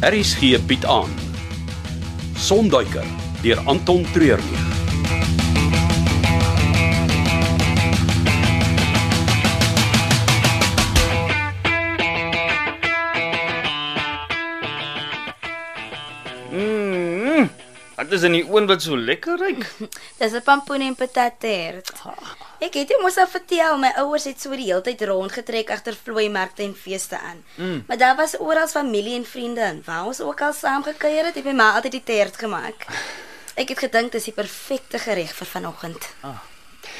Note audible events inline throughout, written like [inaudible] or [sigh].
Aries gee Piet aan. Sonduiker deur Anton Treurnig. Mm. Wat is in die oond wat so lekker ruik? Dis 'n pampoen en patatert. Ek het jou mos al vertel my ouers het so die hele tyd rondgetrek agter vlooimarkte en feeste aan. Mm. Maar daar was oral familie en vriende en waar ons ook al saam gekuier het, het my ma altyd die tert gemaak. Ek het gedink dis die perfekte gereg vir vanoggend.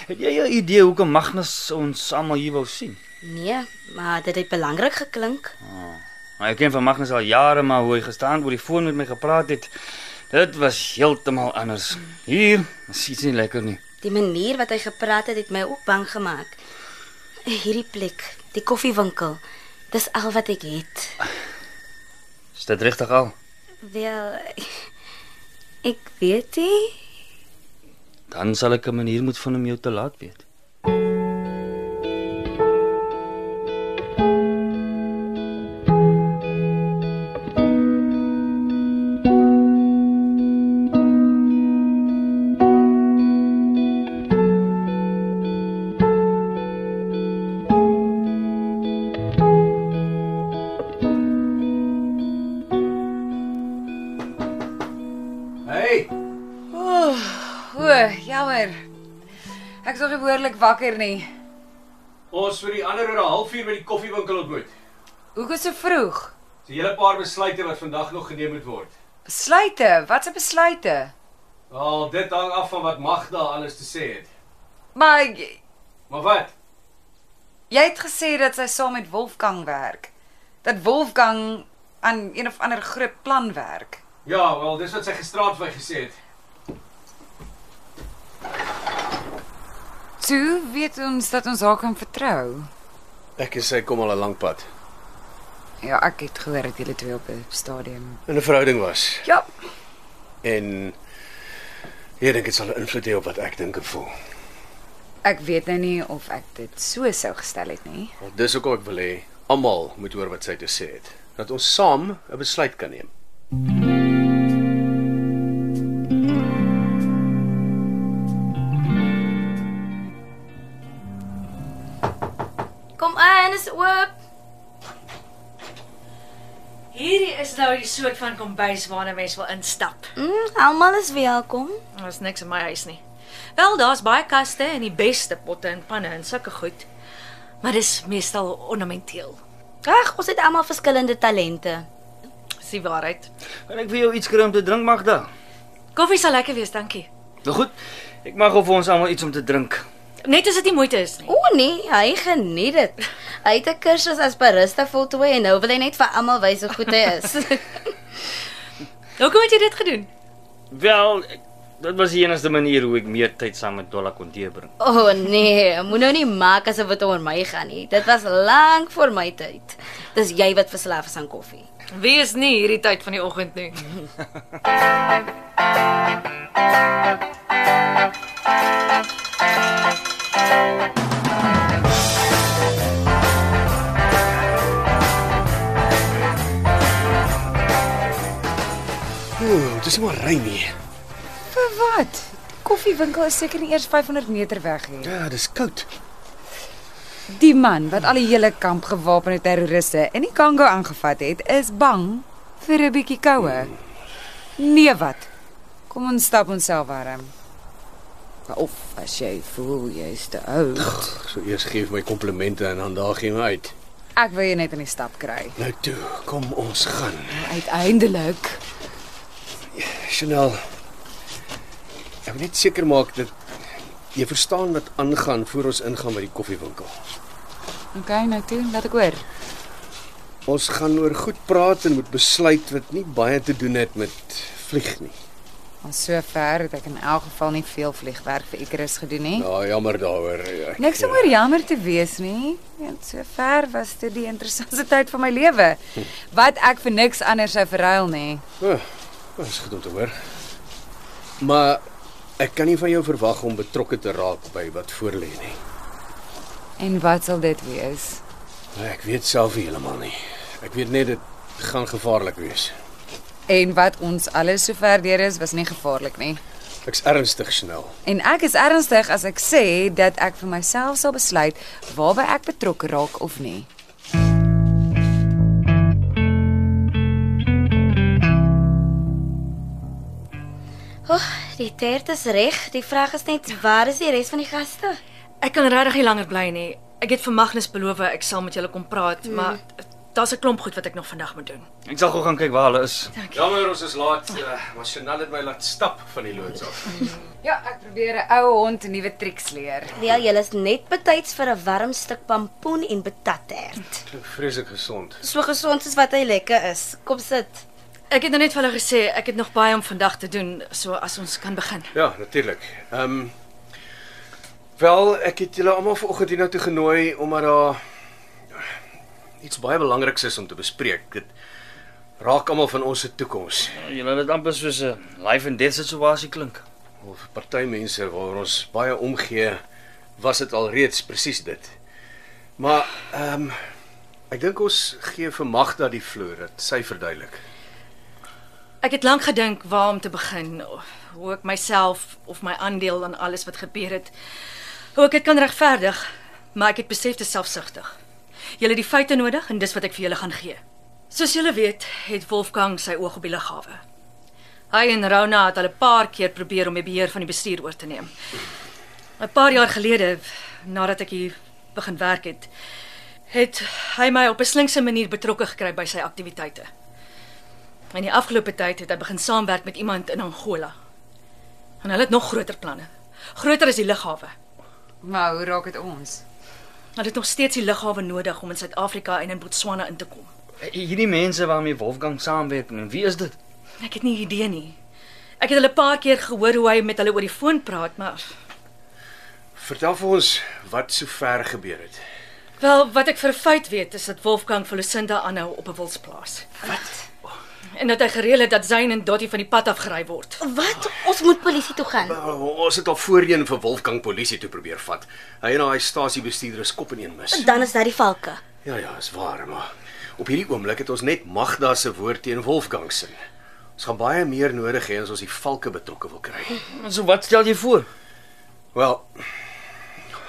Het jy 'n idee hoekom Magnus ons almal hier wou sien? Nee, maar dit het belangrik geklink. Maar ek ken van Magnus al jare, maar hoe hy gestaan oor die foon met my gepraat het, dit was heeltemal anders. Hier, is iets nie lekker nie. Die manier wat hy gepraat het, het my ook bang gemaak. Hierdie plek, die koffiewinkel, dis al wat ek het. Is dit regtig al? Wel, ek weet nie. Dan sal ek 'n manier moet vind om jou te laat weet. Jammer. Ek is nog nie behoorlik wakker nie. ons vir die ander oor 'n halfuur by die koffiewinkel ontmoet. Hoekom so vroeg? Dis 'n hele paar besluite wat vandag nog geneem moet word. Besluite, wat se besluite? Wel, dit hang af van wat Magda alles te sê het. Maar jy, Maar wat? jy het gesê dat sy saam met Wolfgang werk. Dat Wolfgang aan een of ander groot plan werk. Ja, wel, dis wat sy gisterand vir my gesê het. Toe weet ons dat ons haar kan vertrou. Ek en sy kom al 'n lank pad. Ja, ek het gehoor dat julle twee op 'n stadium. In 'n verhouding was. Ja, En ek dink dit sal 'n invloed hê op wat ek dink en voel. ek weet nou nie of ek dit so sou gestel het nie. Wel, dis hoekom ek wil hê almal moet hoor wat sy te sê het. Dat ons saam 'n besluit kan neem. Is nou die soort van kombuis waarna mens wil instap. Mm, almal is welkom. Daar's niks in my huis nie. Wel, daar's baie kaste en die beste potte en panne en sulke goed. Maar dis meestal ornamenteel. Ag, ons het almal verskillende talente. Dis die waarheid. Kan ek vir jou iets kry om te drink, Magda? Koffie sal lekker wees, dankie. Nou goed. Ek mag of vir ons almal iets om te drink. Net as dit nie moeite is nie. O nee, hy geniet dit. Hy het 'n kursus as barista voltooi en nou wil hy net vir almal wys hoe goed hy is. [laughs] Hoekom het jy dit gedoen? Wel, dit was die enigste manier hoe ek meer tyd saam met Dolla kon deurbring. O oh, nee, moet nou nie maak asof dit oor my gaan nie. Dit was lank voor my tyd. Dis jy wat verslaaf is aan koffie. Wie is nie hierdie tyd van die oggend nie? [laughs] Dis maar reën hier. Vir wat? Koffiewinkel is seker nie eers 500 meter weg nie. Ja, dis koud. Die man wat al die hele kamp gewapende terroriste in die Kongo aangevat het, is bang vir 'n bietjie koue. Nee wat? Kom ons stap onsself warm. Of as jy voel jy's te oud. So eers gee my komplimente en dan daag jy my uit. Ek wil jou net in die stap kry. Nou toe, kom ons gaan. Uiteindelik. Chanel. Ek wil net seker maak dat jy verstaan wat aangaan voor ons ingaan by die koffiewinkel. OK, nou toe, laat ek hoor. Ons gaan oor goed praat en moet besluit wat nie baie te doen het met vlieg nie. Maar sover het ek in elk geval nie veel vliegwerk vir Icarus gedoen nie. Ja, jammer daaroor. Ek- Niks om oor jammer te wees nie. Want sover was dit die interessantste tyd van my lewe. Wat ek vir niks anders sou verruil nie. Oh, dit is goed om te hoor. Maar ek kan nie van jou verwag om betrokke te raak by wat voorlê nie. En wat sal dit wees? Ek weet self heeltemal nie. Ek weet net dit gaan gevaarlik wees. En wat ons alles sover deur is, was nie gevaarlik nie. Ek's ernstig, Chanel. En ek is ernstig as ek sê dat ek vir myself sal besluit waarby ek betrokke raak of nie. Oh, die tert is reg. Die vraag is net waar is die res van die gaste? Ek kan regtig nie langer bly nie. Ek het vir Magnus beloof ek sal met julle kom praat, mm. maar daar's 'n klomp goed wat ek nog vandag moet doen. Ek sal gou gaan kyk waar hulle is. Jammer ons is laat, uh, maar Chanel het my laat stap van die loods af. [laughs] Ja, ek probeer 'n ou hond nuwe triks leer. Ja, julle is net betyds vir 'n warm stuk pampoen en betattert. Klink vreeslik gesond. So gesond soos wat hy lekker is. Kom sit. Ek het nou net vir hulle gesê ek het nog baie om vandag te doen, so as ons kan begin. Ja, natuurlik. Ehm um, Wel, ek het julle almal vanoggend hiernatoe genooi omdat daar iets baie belangriks is om te bespreek. Dit raak almal van ons se toekoms. Julle het amper soos 'n life and death situasie klink. Of vir party mense waaroor ons baie omgee, was dit al reeds presies dit. Maar ehm um, ek dink ons gee vir Magda die vloer dat sy verduidelik. Ek het lank gedink waar om te begin, hoe ek myself of my aandeel aan alles wat gebeur het, hoe ek dit kan regverdig, maar ek het besef dit is selfsugtig. Julle het die feite nodig en dis wat ek vir julle gaan gee. Soos julle weet, het Wolfgang sy oog op die lughawe. Hy en Rona het al 'n paar keer probeer om die beheer van die bestuur oor te neem. 'n Paar jaar gelede, nadat ek hier begin werk het, het hy my op 'n slinkse manier betrokke gekry by sy aktiwiteite. In die afgelope tyd het hy begin saamwerk met iemand in Angola. En hulle het nog groter planne. Groter as die lughawe. Maar hoe raak dit ons? Hulle het nog steeds die lughawe nodig om in Suid-Afrika en in Botswana in te kom. Hierdie mense waarmee Wolfgang saamwerk, en wie is dit? Ek het nie idee nie. Ek het hulle 'n paar keer gehoor hoe hy met hulle oor die foon praat, maar Vertel vir ons wat sover gebeur het. wel wat ek vir feit weet is dat Wolfgang vir Lucinda aanhou op 'n wilsplaas. Wat? En dat hy gereël het dat Zayn en Dottie van die pad afgery word. Wat? Ons moet polisie toe gaan. Nou, ons het al voorheen vir Wolfgang polisie toe probeer vat. Hy en daai stasiebestuurder is kop in een mis. Dan is daar die valke. Ja ja, is waar, maar op hierdie oomblik het ons net Magda se woord teen Wolfgang se. Ons gaan baie meer nodig hê as ons die valke betrokke wil kry. [laughs] So wat stel jy voor? Wel,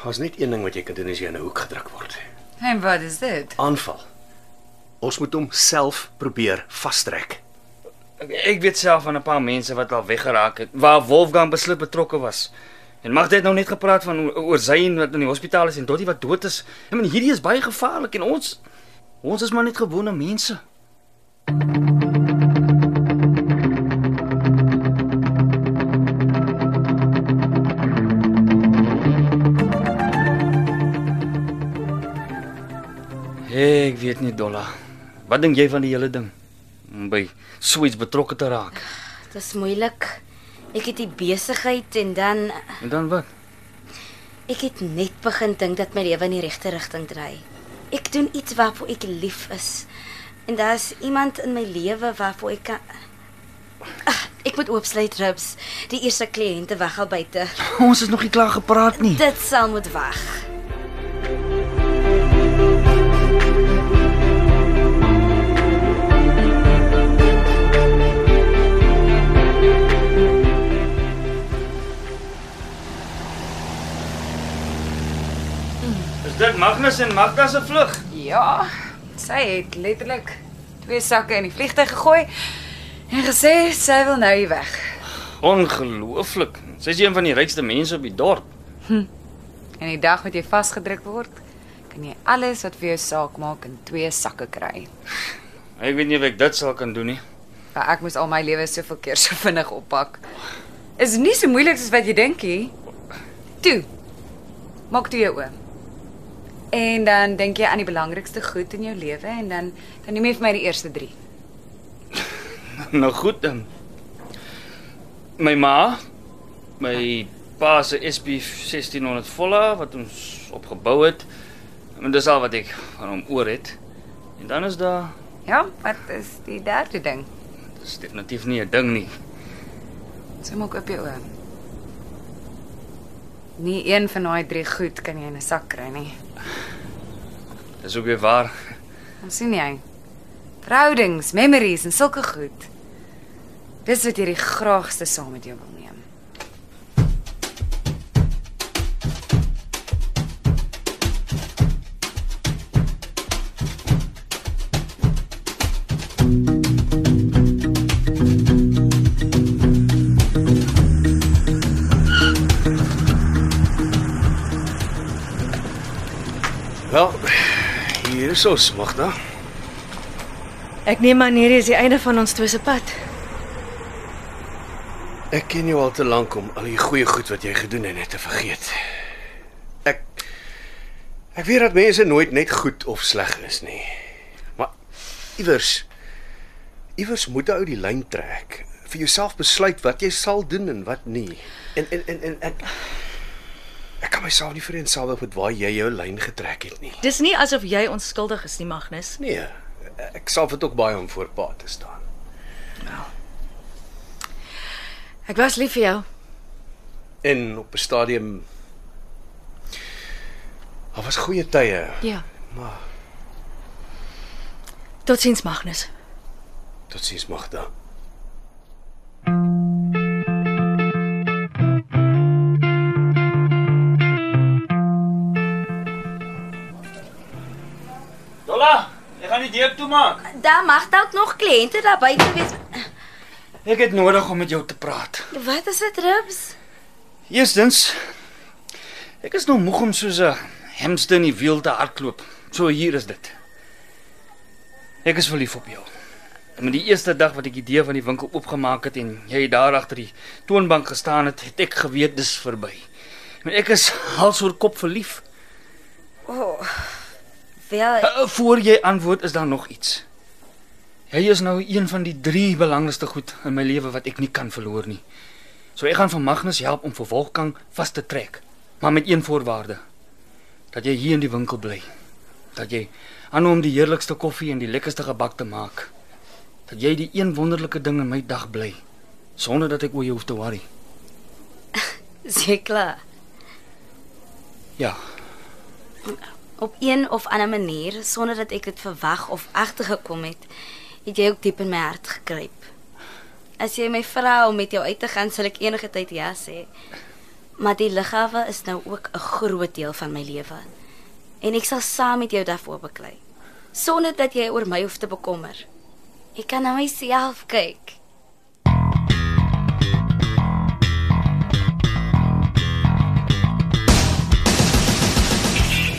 daar's net een ding wat jy kan doen as jy in 'n hoek gedruk word. En wat is dit? Aanval. Ons moet hom self probeer vastrek. Ek, weet self van 'n paar mense wat al weggeraak het waar Wolfgang beslis betrokke was. En mag dit nou net gepraat van oor Zayn wat in die hospitaal is en Dottie wat dood is. Ek meen hierdie is baie gevaarlik en ons ons is maar net gewone mense. Ek weet nie Dolla. Wat dink jy van die hele ding? Om by so iets betrokke te raak. Dit is moeilik. Ek het die besigheid en dan En dan wat? ek het net begin dink dat my lewe in die regte rigting dry. Ek doen iets waarvoor ek lief is. En daar's iemand in my lewe waarvoor ek kan Ag, ek moet oopsluit ribs. Die eerste kliënte wag al buite. Ons is nog nie klaar gepraat nie. Dit sal moet wag. Dit Magnus en Magda se vlug? Ja, sy het letterlik twee sakke in die vliegtuig gegooi en gesê sy wil nou hier weg. Ongelooflik. Sy's een van die rykste mense op die dorp. En die dag wat jy vasgedruk word, kan jy alles wat vir jou saak maak in twee sakke kry. Ek weet nie of ek dit sal kan doen nie. Maar ek moes al my lewe soveel keer so vinnig oppak. Is nie so moeilik soos wat jy dink nie. Toe. Maak toe jou oë. En dan dink jy aan die belangrikste goed in jou lewe en dan dan neem jy vir my die eerste 3. [laughs] Nou goed dan. My ma, my pa se SP 1600 volla wat ons opgebou het. En dis al wat ek van hom oor het. En dan is daar Ja, wat is die derde ding? dis definitief nie 'n ding nie. So maak op jou oë. Nie een van daai drie goed kan jy in 'n sak kry nie. Dis ook weer waar. Ons sien jy. Verhoudings, memories en sulke goed. Dis wat jy die graagste saam met jou wil neem. Hier is ons, Magda. Ek neem aan hierdie is die einde van ons twee se pad. Ek ken jou al te lank om al die goeie goed wat jy gedoen het net te vergeet. Ek Ek weet dat mense nooit net goed of sleg is nie. Maar iewers iewers moet jy uit die lyn trek vir jouself besluit wat jy sal doen en wat nie. En en en, en ek ek kan myself nie vereenselwig met waar jy jou lyn getrek het nie. Dis nie asof jy onskuldig is nie, Magnus. Nee, ek sal dit ook baie om voor pa te staan. Ek was lief vir jou. En op 'n stadium Daar was goeie tye, Ja. maar Totsiens, Magnus. tot siens Magda. Deur toe maak. Daar mag dalk nog kliënte daar buite wees. Ek het nodig om met jou te praat. Wat is dit, Rubs? Eerstens, ek is nou moeg om soos 'n hamster in die wiel te hardloop. So hier is dit. Ek is verlief op jou. En met die eerste dag wat ek die deur van die winkel oopgemaak het en jy daar agter die toonbank gestaan het, het ek geweet dis verby. Maar ek is [laughs] hals oor kop verlief. Wel, Uh, voor jy antwoord is daar nog iets. Jy is nou een van die drie belangrikste goed in my lewe wat ek nie kan verloor nie. So ek gaan van Magnus help om vir Wolfgang vas te trek, maar met een voorwaarde. Dat jy hier in die winkel bly. Dat jy aanhou om die heerlikste koffie en die lekkerste gebak te maak. Dat jy die een wonderlike ding in my dag bly sonder dat ek oor jou hoef te worry. [laughs] seker. Ja, Op een of ander manier, sonder dat ek dit verwag of agtergekom het, het jy ook diep in my hart gekruip. As jy my vra om met jou uit te gaan, sal ek enige tyd ja sê. Maar die lughawe is nou ook 'n groot deel van my lewe. En ek sal saam met jou daarvoor beklei, sonder dat jy oor my hoef te bekommer. Ek kan na myself kyk.